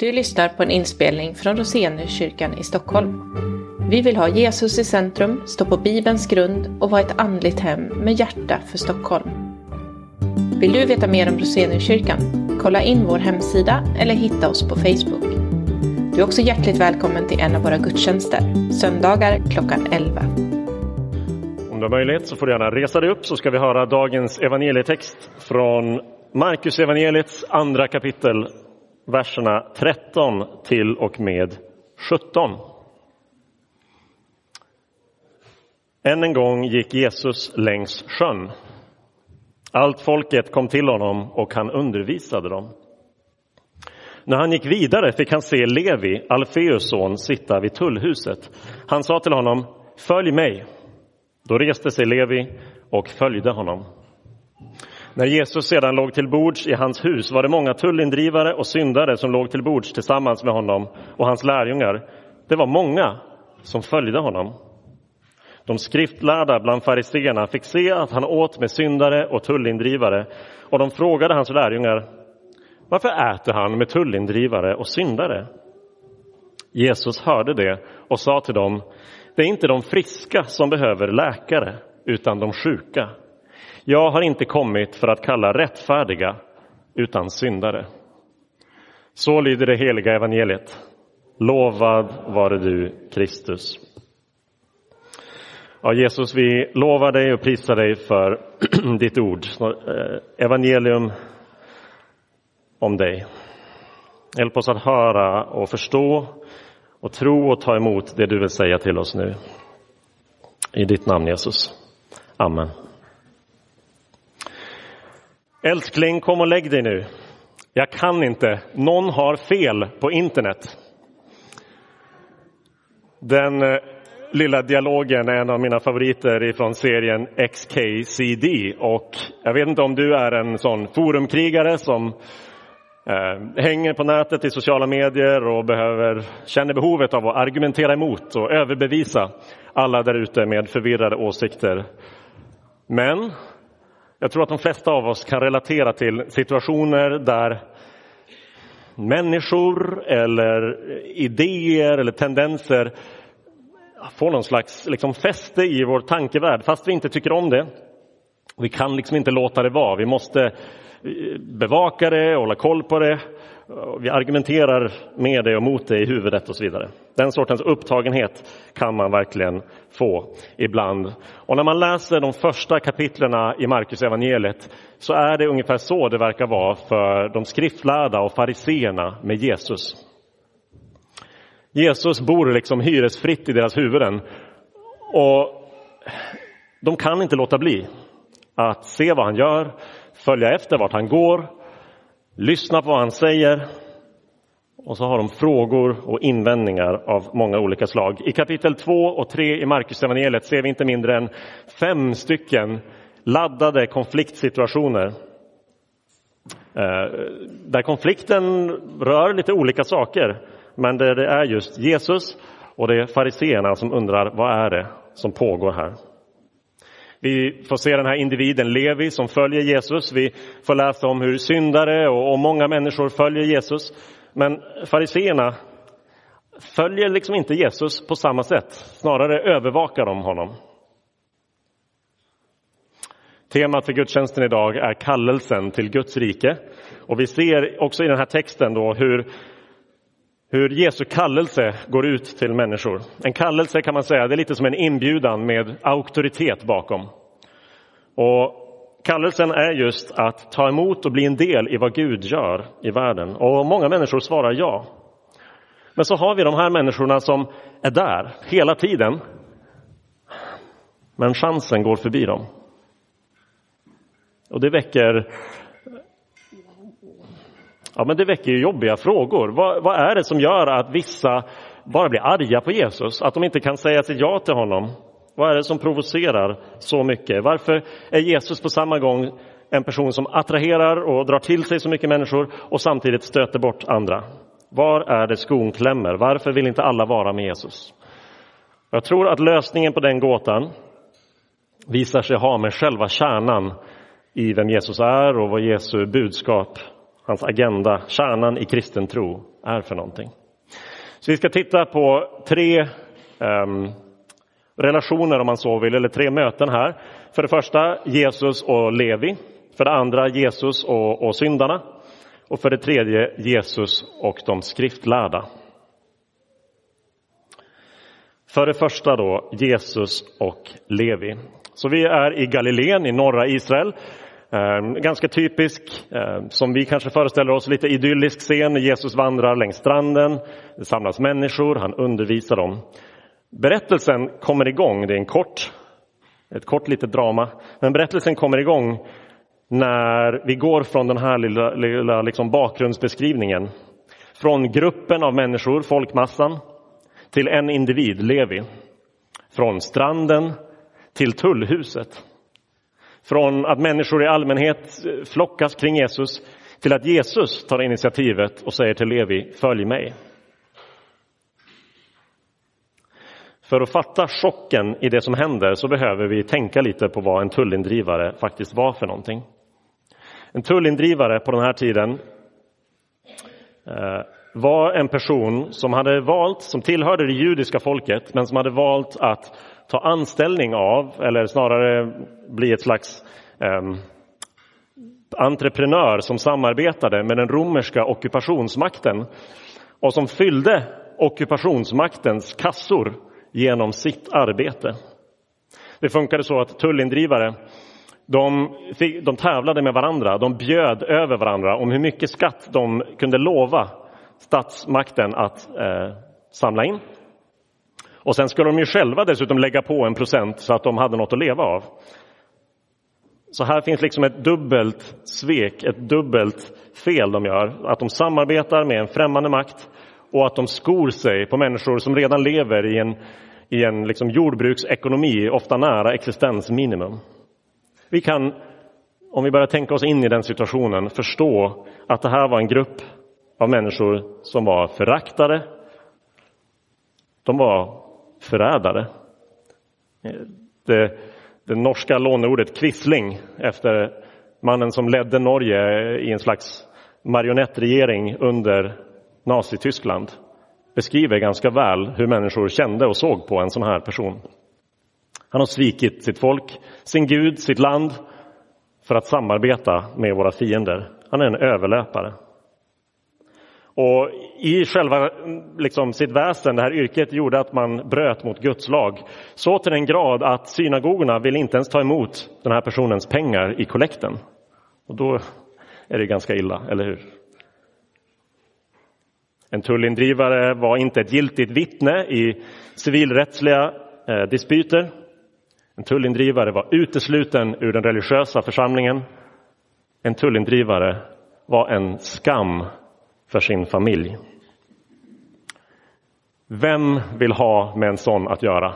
Du lyssnar på en inspelning från Roseniuskyrkan i Stockholm. Vi vill ha Jesus i centrum, stå på Bibelns grund och vara ett andligt hem med hjärta för Stockholm. Vill du veta mer om Roseniuskyrkan? Kolla in vår hemsida eller hitta oss på Facebook. Du är också hjärtligt välkommen till en av våra gudstjänster, söndagar klockan 11. Om du har möjlighet så får du gärna resa dig upp så ska vi höra dagens evangelietext från Markus evangeliets andra kapitel, verserna 13 till och med 17. Än en gång gick Jesus längs sjön. Allt folket kom till honom och han undervisade dem. När han gick vidare fick han se Levi, Alfeus son, sitta vid tullhuset. Han sa till honom, följ mig. Då reste sig Levi och följde honom. När Jesus sedan låg till bords i hans hus var det många tullindrivare och syndare som låg till bords tillsammans med honom och hans lärjungar. Det var många som följde honom. De skriftlärda bland fariseerna fick se att han åt med syndare och tullindrivare och de frågade hans lärjungar varför äter han med tullindrivare och syndare? Jesus hörde det och sa till dem det är inte de friska som behöver läkare utan de sjuka. Jag har inte kommit för att kalla rättfärdiga utan syndare. Så lyder det heliga evangeliet. Lovad vare du, Kristus. Ja, Jesus, vi lovar dig och prisar dig för ditt ord, eh, evangelium om dig. Hjälp oss att höra och förstå och tro och ta emot det du vill säga till oss nu. I ditt namn Jesus. Amen. Älskling, kom och lägg dig nu. Jag kan inte. Någon har fel på internet. Den eh, lilla dialogen är en av mina favoriter från serien XKCD. Och jag vet inte om du är en sån forumkrigare som eh, hänger på nätet i sociala medier och behöver, känner behovet av att argumentera emot och överbevisa alla där ute med förvirrade åsikter. Men jag tror att de flesta av oss kan relatera till situationer där människor eller idéer eller tendenser får någon slags liksom fäste i vår tankevärld fast vi inte tycker om det. Vi kan liksom inte låta det vara. Vi måste eh, bevaka det hålla koll på det. Vi argumenterar med dig och mot dig i huvudet och så vidare. Den sortens upptagenhet kan man verkligen få ibland. Och när man läser de första kapitlerna i Markus evangeliet så är det ungefär så det verkar vara för de skriftlärda och fariseerna med Jesus. Jesus bor liksom hyresfritt i deras huvuden och de kan inte låta bli att se vad han gör, följa efter vart han går, lyssna på vad han säger och så har de frågor och invändningar av många olika slag. I kapitel 2 och 3 i Markus evangeliet ser vi inte mindre än fem stycken laddade konfliktsituationer. Eh, där konflikten rör lite olika saker, men där det är just Jesus och det är fariseerna som undrar vad är det som pågår här. Vi får se den här individen Levi som följer Jesus. Vi får läsa om hur syndare och, många människor följer Jesus. Men fariseerna följer liksom inte Jesus på samma sätt. Snarare övervakar de honom. Temat för gudstjänsten idag är kallelsen till Guds rike. Och vi ser också i den här texten då hur, hur Jesu kallelse går ut till människor. En kallelse kan man säga, det är lite som en inbjudan med auktoritet bakom. Och Kallelsen är just att ta emot och bli en del i vad Gud gör i världen. Och många människor svarar ja. Men så har vi de här människorna som är där hela tiden. Men chansen går förbi dem. Och det väcker Ja, men det väcker ju jobbiga frågor. Vad, vad, är det som gör att vissa bara blir arga på Jesus? Att de inte kan säga sitt ja till honom? Vad är det som provocerar så mycket? Varför är Jesus på samma gång en person som attraherar och drar till sig så mycket människor och samtidigt stöter bort andra? Var är det skon klämmer? Varför vill inte alla vara med Jesus? Jag tror att lösningen på den gåtan visar sig ha med själva kärnan i vem Jesus är och vad Jesu budskap, hans agenda, kärnan i kristen tro är för någonting. Så vi ska titta på tre um, relationer om man så vill, eller tre möten här. För det första Jesus och Levi. För det andra Jesus och, och syndarna. Och för det tredje Jesus och de skriftlärda. För det första då Jesus och Levi. Så vi är i Galileen i norra Israel. Ehm, ganska typisk, ehm, som vi kanske föreställer oss, lite idyllisk scen. Jesus vandrar längs stranden, det samlas människor, han undervisar dem. Berättelsen kommer igång, det är en kort, ett kort litet drama, men berättelsen kommer igång när vi går från den här lilla, lilla liksom bakgrundsbeskrivningen. Från gruppen av människor, folkmassan, till en individ, Levi. Från stranden till tullhuset. Från att människor i allmänhet flockas kring Jesus till att Jesus tar initiativet och säger till Levi, följ mig. För att fatta chocken i det som händer så behöver vi tänka lite på vad en tullindrivare faktiskt var för någonting. En tullindrivare på den här tiden eh, var en person som hade valt, som tillhörde det judiska folket, men som hade valt att ta anställning av, eller snarare bli ett slags eh, entreprenör som samarbetade med den romerska ockupationsmakten och som fyllde ockupationsmaktens kassor genom sitt arbete. Det funkade så att tullindrivare de, fick, de tävlade med varandra, de bjöd över varandra om hur mycket skatt de kunde lova statsmakten att eh, samla in. Och sen skulle de ju själva dessutom lägga på en procent så att de hade något att leva av. Så här finns liksom ett dubbelt svek, ett dubbelt fel de gör. Att de samarbetar med en främmande makt och att de skor sig på människor som redan lever i en, i en liksom jordbruksekonomi, ofta nära existensminimum. Vi kan, om vi börjar tänka oss in i den situationen, förstå att det här var en grupp av människor som var föraktade. De var förrädare. Det, det norska låneordet kvissling efter mannen som ledde Norge i en slags marionettregering under Nazityskland beskriver ganska väl hur människor kände och såg på en sån här person. Han har svikit sitt folk, sin Gud, sitt land för att samarbeta med våra fiender. Han är en överlöpare. Och i själva liksom, sitt väsen, det här yrket, gjorde att man bröt mot Guds lag. Så till den grad att synagogorna vill inte ens ta emot den här personens pengar i kollekten. Och då är det ganska illa, eller hur? En tullindrivare var inte ett giltigt vittne i civilrättsliga eh, dispyter. En tullindrivare var utesluten ur den religiösa församlingen. En tullindrivare var en skam för sin familj. Vem vill ha med en sån att göra?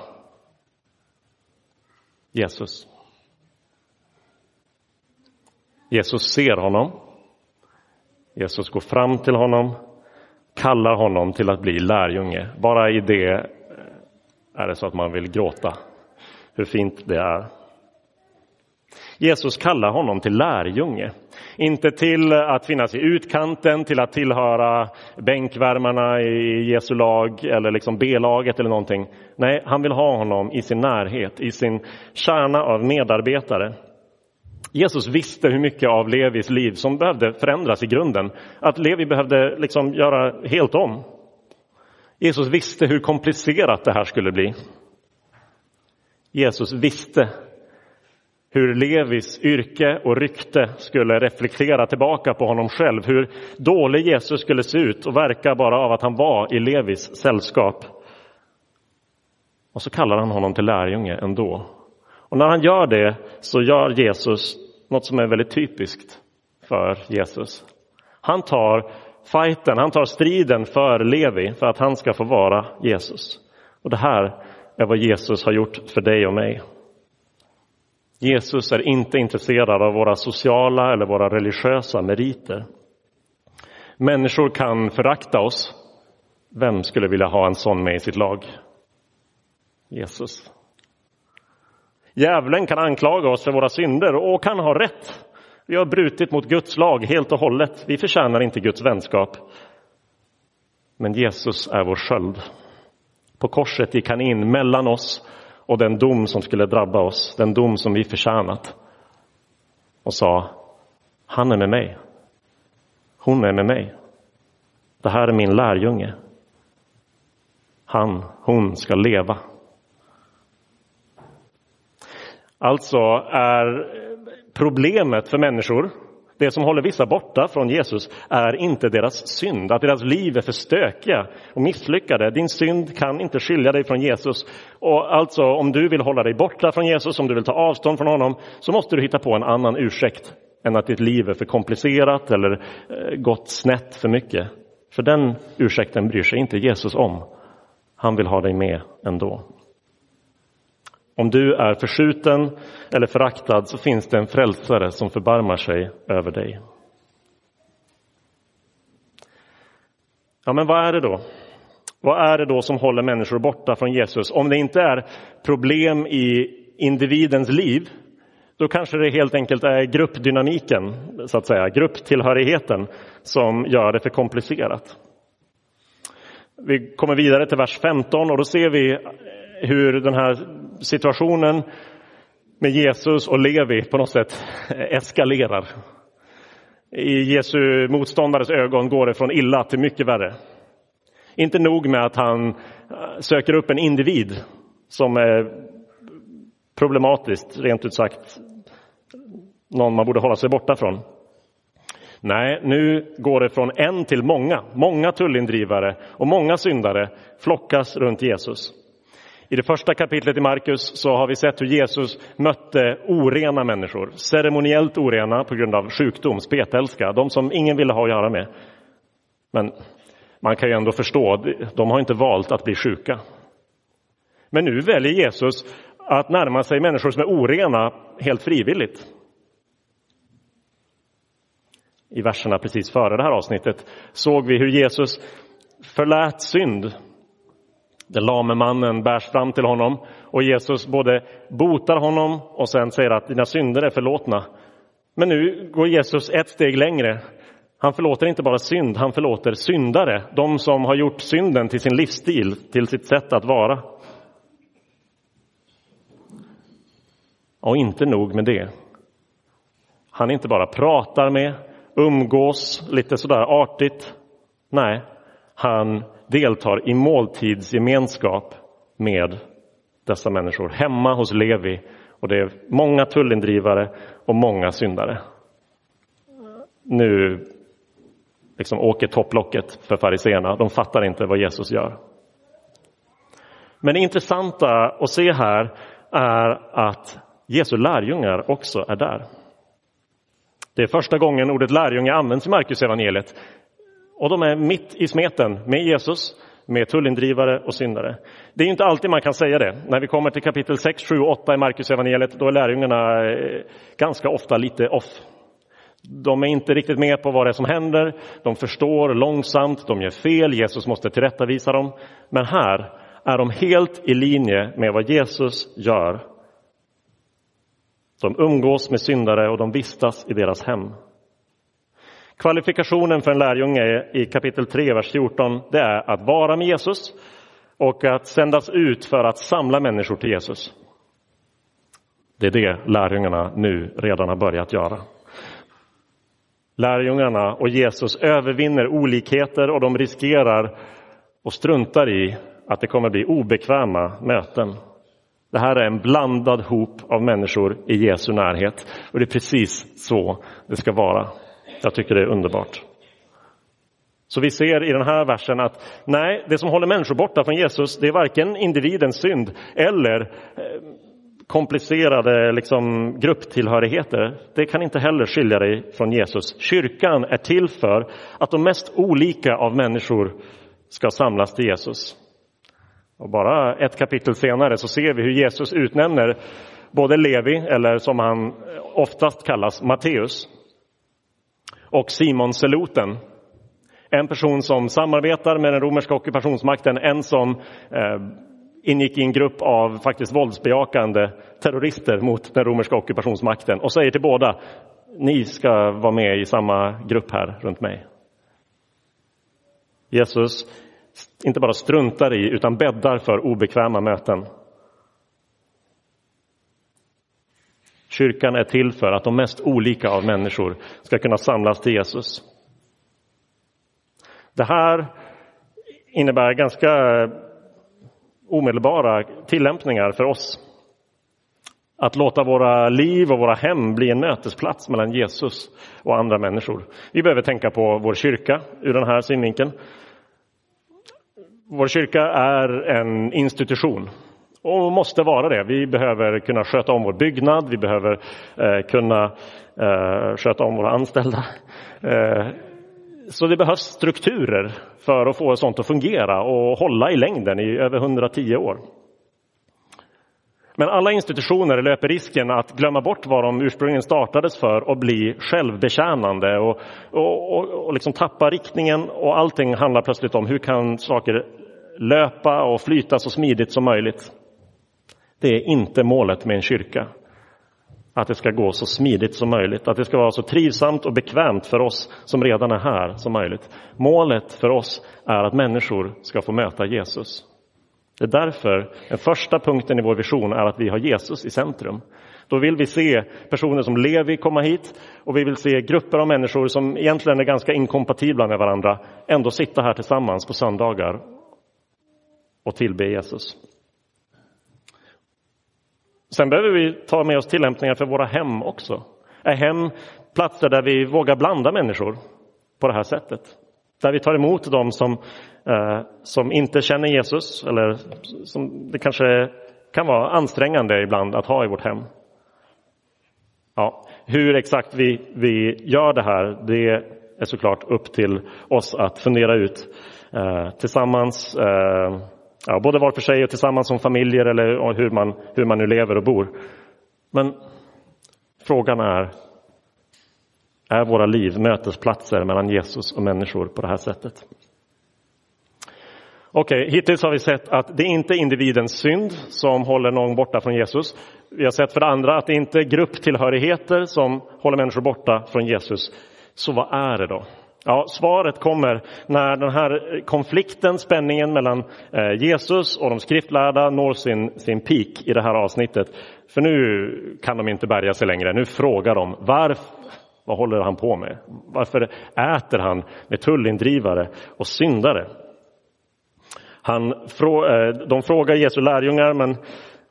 Jesus. Jesus ser honom. Jesus går fram till honom, kallar honom till att bli lärjunge. Bara i det eh, är det så att man vill gråta hur fint det är. Jesus kallar honom till lärjunge. Inte till att finnas i utkanten, till att tillhöra bänkvärmarna i Jesu lag eller liksom B-laget eller någonting. Nej, han vill ha honom i sin närhet, i sin kärna av medarbetare. Jesus visste hur mycket av Levis liv som behövde förändras i grunden. Att Levi behövde liksom göra helt om. Jesus visste hur komplicerat det här skulle bli. Jesus visste hur Levis yrke och rykte skulle reflektera tillbaka på honom själv. Hur dålig Jesus skulle se ut och verka bara av att han var i Levis sällskap. Och så kallar han honom till lärjunge ändå. Och när han gör det så gör Jesus något som är väldigt typiskt för Jesus. Han tar fighten, han tar striden för Levi för att han ska få vara Jesus. Och det här är vad Jesus har gjort för dig och mig. Jesus är inte intresserad av våra sociala eller våra religiösa meriter. Människor kan förakta oss. Vem skulle vilja ha en sån med i sitt lag? Jesus. Djävulen kan anklaga oss för våra synder och kan ha rätt. Vi har brutit mot Guds lag helt och hållet. Vi förtjänar inte Guds vänskap. Men Jesus är vår sköld. På korset gick han in mellan oss och den dom som skulle drabba oss, den dom som vi förtjänat. Och sa, han är med mig. Hon är med mig. Det här är min lärjunge. Han, hon ska leva. Alltså är problemet för människor, det som håller vissa borta från Jesus, är inte deras synd, att deras liv är för stökiga och misslyckade. Din synd kan inte skilja dig från Jesus. Och alltså, om du vill hålla dig borta från Jesus, om du vill ta avstånd från honom, så måste du hitta på en annan ursäkt än att ditt liv är för komplicerat eller eh, gått snett för mycket. För den ursäkten bryr sig inte Jesus om. Han vill ha dig med ändå. Om du är förskjuten eller föraktad så finns det en frälsare som förbarmar sig över dig. Ja, men vad är det då? Vad är det då som håller människor borta från Jesus? Om det inte är problem i individens liv, då kanske det helt enkelt är gruppdynamiken, så att säga, grupptillhörigheten som gör det för komplicerat. Vi kommer vidare till vers 15 och då ser vi hur den här situationen med Jesus och Levi på något sätt eskalerar. I Jesu motståndares ögon går det från illa till mycket värre. Inte nog med att han eh, söker upp en individ som är problematiskt, rent ut sagt, någon man borde hålla sig borta från. Nej, nu går det från en till många. Många tullindrivare och många syndare flockas runt Jesus. I det första kapitlet i Markus så har vi sett hur Jesus mötte orena människor, ceremoniellt orena på grund av sjukdom, spetälska, de som ingen ville ha att göra med. Men man kan ju ändå förstå, de har inte valt att bli sjuka. Men nu väljer Jesus att närma sig människor som är orena helt frivilligt. I verserna precis före det här avsnittet såg vi hur Jesus förlät synd den lame mannen bärs fram till honom och Jesus både botar honom och sen säger att dina synder är förlåtna. Men nu går Jesus ett steg längre. Han förlåter inte bara synd, han förlåter syndare, de som har gjort synden till sin livsstil, till sitt sätt att vara. Och inte nog med det. Han inte bara pratar med, umgås lite sådär artigt. Nej, han deltar i måltidsgemenskap med dessa människor hemma hos Levi. Och det är många tullindrivare och många syndare. Nu liksom åker topplocket för fariseerna. De fattar inte vad Jesus gör. Men det intressanta att se här är att Jesu lärjungar också är där. Det är första gången ordet lärjunge används i Markus evangeliet. Och de är mitt i smeten med Jesus, med tullindrivare och syndare. Det är inte alltid man kan säga det. När vi kommer till kapitel 6, 7 och 8 i Markus evangeliet, då är lärjungarna eh, ganska ofta lite off. De är inte riktigt med på vad det är som händer. De förstår långsamt, de gör fel, Jesus måste tillrättavisa dem. Men här är de helt i linje med vad Jesus gör. De umgås med syndare och de vistas i deras hem. Kvalifikationen för en lärjunge i kapitel 3, vers 14, det är att vara med Jesus och att sändas ut för att samla människor till Jesus. Det är det lärjungarna nu redan har börjat göra. Lärjungarna och Jesus övervinner olikheter och de riskerar och struntar i att det kommer bli obekväma möten. Det här är en blandad hop av människor i Jesu närhet och det är precis så det ska vara. Jag tycker det är underbart. Så vi ser i den här versen att nej, det som håller människor borta från Jesus, det är varken individens synd eller eh, komplicerade liksom, grupptillhörigheter. Det kan inte heller skilja dig från Jesus. Kyrkan är till för att de mest olika av människor ska samlas till Jesus. Och bara ett kapitel senare så ser vi hur Jesus utnämner både Levi, eller som han oftast kallas, Matteus, och Simon Seloten. En person som samarbetar med den romerska ockupationsmakten, en som eh, ingick i en grupp av faktiskt våldsbejakande terrorister mot den romerska ockupationsmakten och säger till båda, ni ska vara med i samma grupp här runt mig. Jesus inte bara struntar i utan bäddar för obekväma möten. Kyrkan är till för att de mest olika av människor ska kunna samlas till Jesus. Det här innebär ganska omedelbara tillämpningar för oss. Att låta våra liv och våra hem bli en mötesplats mellan Jesus och andra människor. Vi behöver tänka på vår kyrka ur den här synvinkeln. Vår kyrka är en institution och måste vara det. Vi behöver kunna sköta om vår byggnad, vi behöver eh, kunna eh, sköta om våra anställda. Eh, så det behövs strukturer för att få sånt att fungera och hålla i längden i över 110 år. Men alla institutioner löper risken att glömma bort vad de ursprungligen startades för och bli självbetjänande och, och, och, och liksom tappa riktningen och allting handlar plötsligt om hur kan saker löpa och flyta så smidigt som möjligt. Det är inte målet med en kyrka. Att det ska gå så smidigt som möjligt, att det ska vara så trivsamt och bekvämt för oss som redan är här som möjligt. Målet för oss är att människor ska få möta Jesus. Det är därför den första punkten i vår vision är att vi har Jesus i centrum. Då vill vi se personer som Levi komma hit och vi vill se grupper av människor som egentligen är ganska inkompatibla med varandra ändå sitta här tillsammans på söndagar och tillbe Jesus. Sen behöver vi ta med oss tillämpningar för våra hem också. Är hem platser där vi vågar blanda människor på det här sättet? Där vi tar emot dem som, eh, som inte känner Jesus eller som det kanske kan vara ansträngande ibland att ha i vårt hem. Ja, hur exakt vi, vi gör det här, det är såklart upp till oss att fundera ut eh, tillsammans. Eh, ja, både var för sig och tillsammans som familjer eller hur man, hur man nu lever och bor. Men frågan är, är våra liv mötesplatser mellan Jesus och människor på det här sättet? Okej, okay, hittills har vi sett att det inte är individens synd som håller någon borta från Jesus. Vi har sett för det andra att det inte är grupptillhörigheter som håller människor borta från Jesus. Så vad är det då? Ja, svaret kommer när den här konflikten, spänningen mellan eh, Jesus och de skriftlärda når sin, sin peak i det här avsnittet. För nu kan de inte bärga sig längre. Nu frågar de varför, vad håller han på med? Varför äter han med tullindrivare och syndare? Han, eh, de frågar Jesu lärjungar, men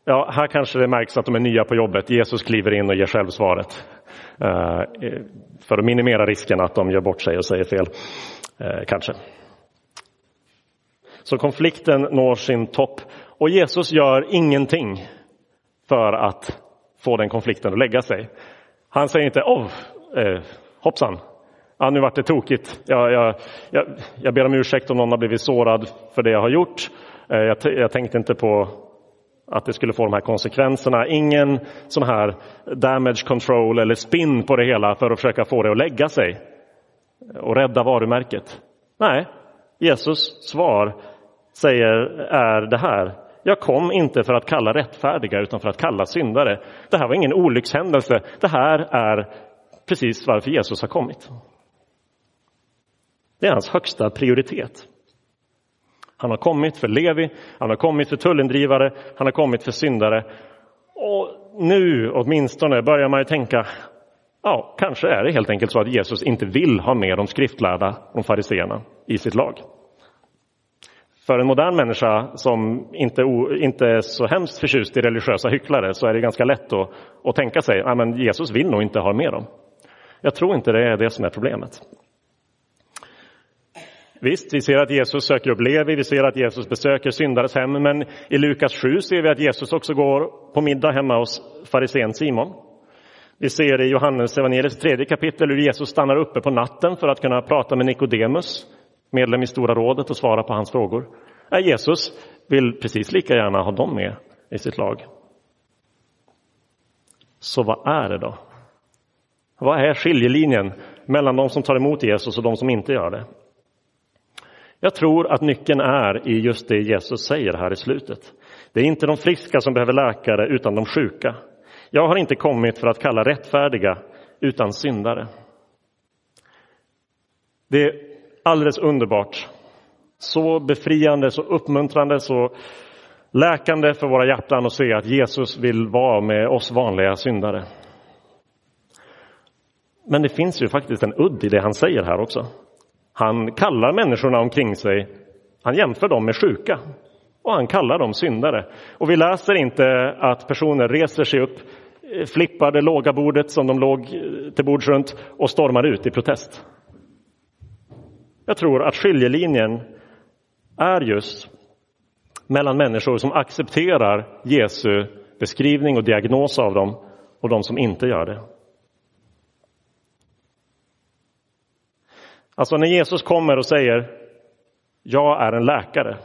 ja, här kanske det märks att de är nya på jobbet. Jesus kliver in och ger själv svaret. Eh, för att minimera risken att de gör bort sig och säger fel, eh, kanske. Så konflikten når sin topp och Jesus gör ingenting för att få den konflikten att lägga sig. Han säger inte oh, eh, hoppsan, ja, nu vart det tokigt. Jag, jag, jag, jag ber om ursäkt om någon har blivit sårad för det jag har gjort. Eh, jag, jag tänkte inte på att det skulle få de här konsekvenserna. Ingen sån här damage control eller spin på det hela för att försöka få det att lägga sig och rädda varumärket. Nej, Jesus svar säger är det här. Jag kom inte för att kalla rättfärdiga utan för att kalla syndare. Det här var ingen olyckshändelse. Det här är precis varför Jesus har kommit. Det är hans högsta prioritet. Han har kommit för Levi, han har kommit för tullindrivare, han har kommit för syndare. Och nu åtminstone börjar man ju tänka, ja, kanske är det helt enkelt så att Jesus inte vill ha med de skriftlärda, de fariseerna, i sitt lag. För en modern människa som inte, inte är så hemskt förtjust i religiösa hycklare så är det ganska lätt att, att tänka sig att Jesus vill nog inte ha med dem. Jag tror inte det är det som är problemet. Visst, vi ser att Jesus söker upp Levi, vi ser att Jesus besöker syndares hem, men i Lukas 7 ser vi att Jesus också går på middag hemma hos farisén Simon. Vi ser i Johannes evangeliets tredje kapitel hur Jesus stannar uppe på natten för att kunna prata med Nikodemus, medlem i Stora rådet, och svara på hans frågor. Jesus vill precis lika gärna ha dem med i sitt lag. Så vad är det då? Vad är skiljelinjen mellan de som tar emot Jesus och de som inte gör det? Jag tror att nyckeln är i just det Jesus säger här i slutet. Det är inte de friska som behöver läkare, utan de sjuka. Jag har inte kommit för att kalla rättfärdiga, utan syndare. Det är alldeles underbart Så befriande, så uppmuntrande, så läkande för våra hjärtan att se att Jesus vill vara med oss vanliga syndare. Men det finns ju faktiskt en udd i det han säger här också. Han kallar människorna omkring sig, han jämför dem med sjuka och han kallar dem syndare. Och vi läser inte att personer reser sig upp, flippar det låga bordet som de låg till bords runt och stormar ut i protest. Jag tror att skiljelinjen är just mellan människor som accepterar Jesu beskrivning och diagnos av dem och de som inte gör det. Alltså när Jesus kommer och säger jag är en läkare.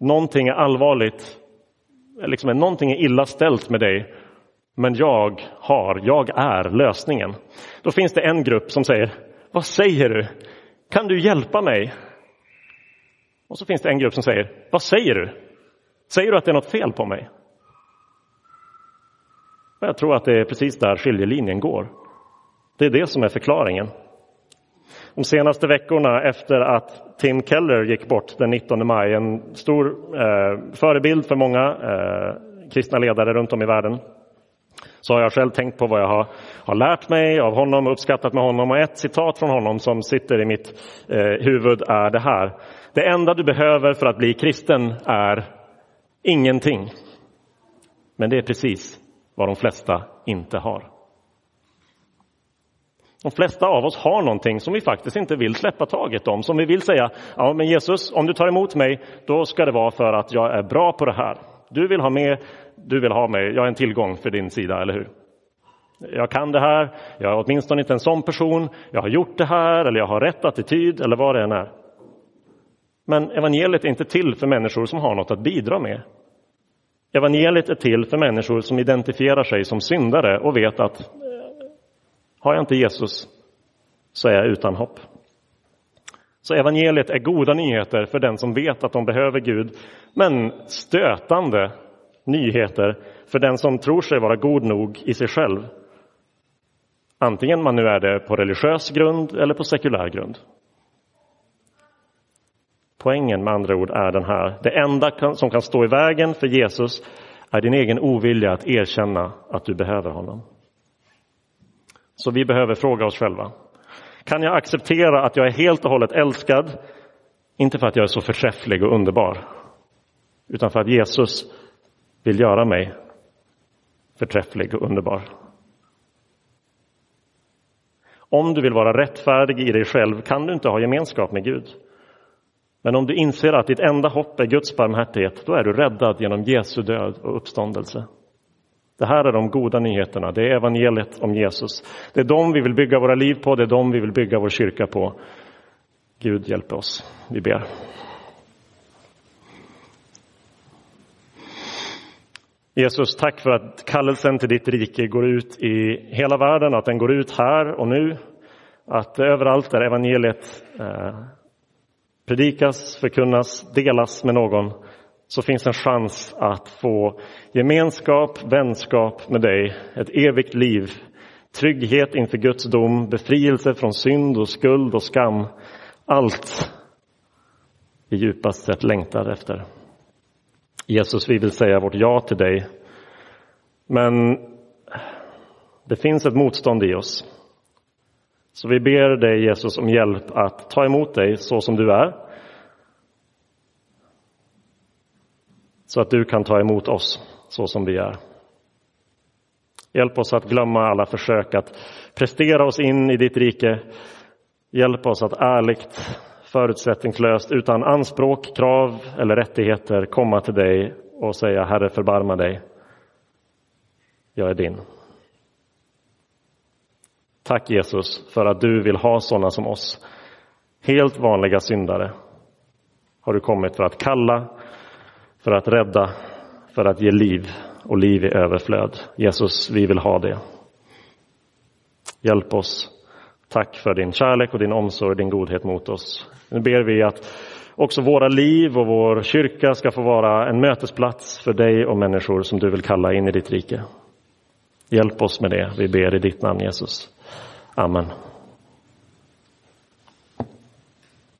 Någonting är allvarligt, eh, liksom någonting är illa ställt med dig, men jag har, jag är lösningen. Då finns det en grupp som säger, vad säger du? Kan du hjälpa mig? Och så finns det en grupp som säger, vad säger du? Säger du att det är något fel på mig? Och jag tror att det är precis där skiljelinjen går. Det är det som är förklaringen. De senaste veckorna efter att Tim Keller gick bort den 19 maj, en stor eh, förebild för många eh, kristna ledare runt om i världen, så har jag själv tänkt på vad jag har, har lärt mig av honom och uppskattat med honom. Och ett citat från honom som sitter i mitt eh, huvud är det här. Det enda du behöver för att bli kristen är ingenting. Men det är precis vad de flesta inte har. De flesta av oss har någonting som vi faktiskt inte vill släppa taget om, som vi vill säga, ja men Jesus, om du tar emot mig, då ska det vara för att jag är bra på det här. Du vill ha med, du vill ha mig, jag är en tillgång för din sida, eller hur? Jag kan det här, jag är åtminstone inte en sån person, jag har gjort det här, eller jag har rätt attityd, eller vad det än är. Men evangeliet är inte till för människor som har något att bidra med. Evangeliet är till för människor som identifierar sig som syndare och vet att har jag inte Jesus så är jag utan hopp. Så evangeliet är goda nyheter för den som vet att de behöver Gud, men stötande nyheter för den som tror sig vara god nog i sig själv. Antingen man nu är det på religiös grund eller på sekulär grund. Poängen med andra ord är den här. Det enda som kan stå i vägen för Jesus är din egen ovilja att erkänna att du behöver honom. Så vi behöver fråga oss själva. Kan jag acceptera att jag är helt och hållet älskad? Inte för att jag är så förträfflig och underbar, utan för att Jesus vill göra mig förträfflig och underbar. Om du vill vara rättfärdig i dig själv kan du inte ha gemenskap med Gud. Men om du inser att ditt enda hopp är Guds barmhärtighet, då är du räddad genom Jesu död och uppståndelse. Det här är de goda nyheterna, det är evangeliet om Jesus. Det är dem vi vill bygga våra liv på, det är dem vi vill bygga vår kyrka på. Gud hjälp oss. Vi ber. Jesus, tack för att kallelsen till ditt rike går ut i hela världen, att den går ut här och nu. Att överallt där evangeliet eh, predikas, förkunnas, delas med någon så finns en chans att få gemenskap, vänskap med dig, ett evigt liv, trygghet inför Guds dom, befrielse från synd och skuld och skam. Allt vi djupast sett längtar efter. Jesus, vi vill säga vårt ja till dig. Men det finns ett motstånd i oss. Så vi ber dig Jesus om hjälp att ta emot dig så som du är. Så att du kan ta emot oss så som vi är. Hjälp oss att glömma alla försök att prestera oss in i ditt rike. Hjälp oss att ärligt, förutsättningslöst, utan anspråk, krav eller rättigheter komma till dig och säga Herre förbarma dig. Jag är din. Tack Jesus för att du vill ha sådana som oss. Helt vanliga syndare har du kommit för att kalla, för att rädda, för att ge liv och liv i överflöd. Jesus, vi vill ha det. Hjälp oss. Tack för din kärlek och din omsorg och din godhet mot oss. Nu ber vi att också våra liv och vår kyrka ska få vara en mötesplats för dig och människor som du vill kalla in i ditt rike. Hjälp oss med det. Vi ber i ditt namn Jesus. Amen.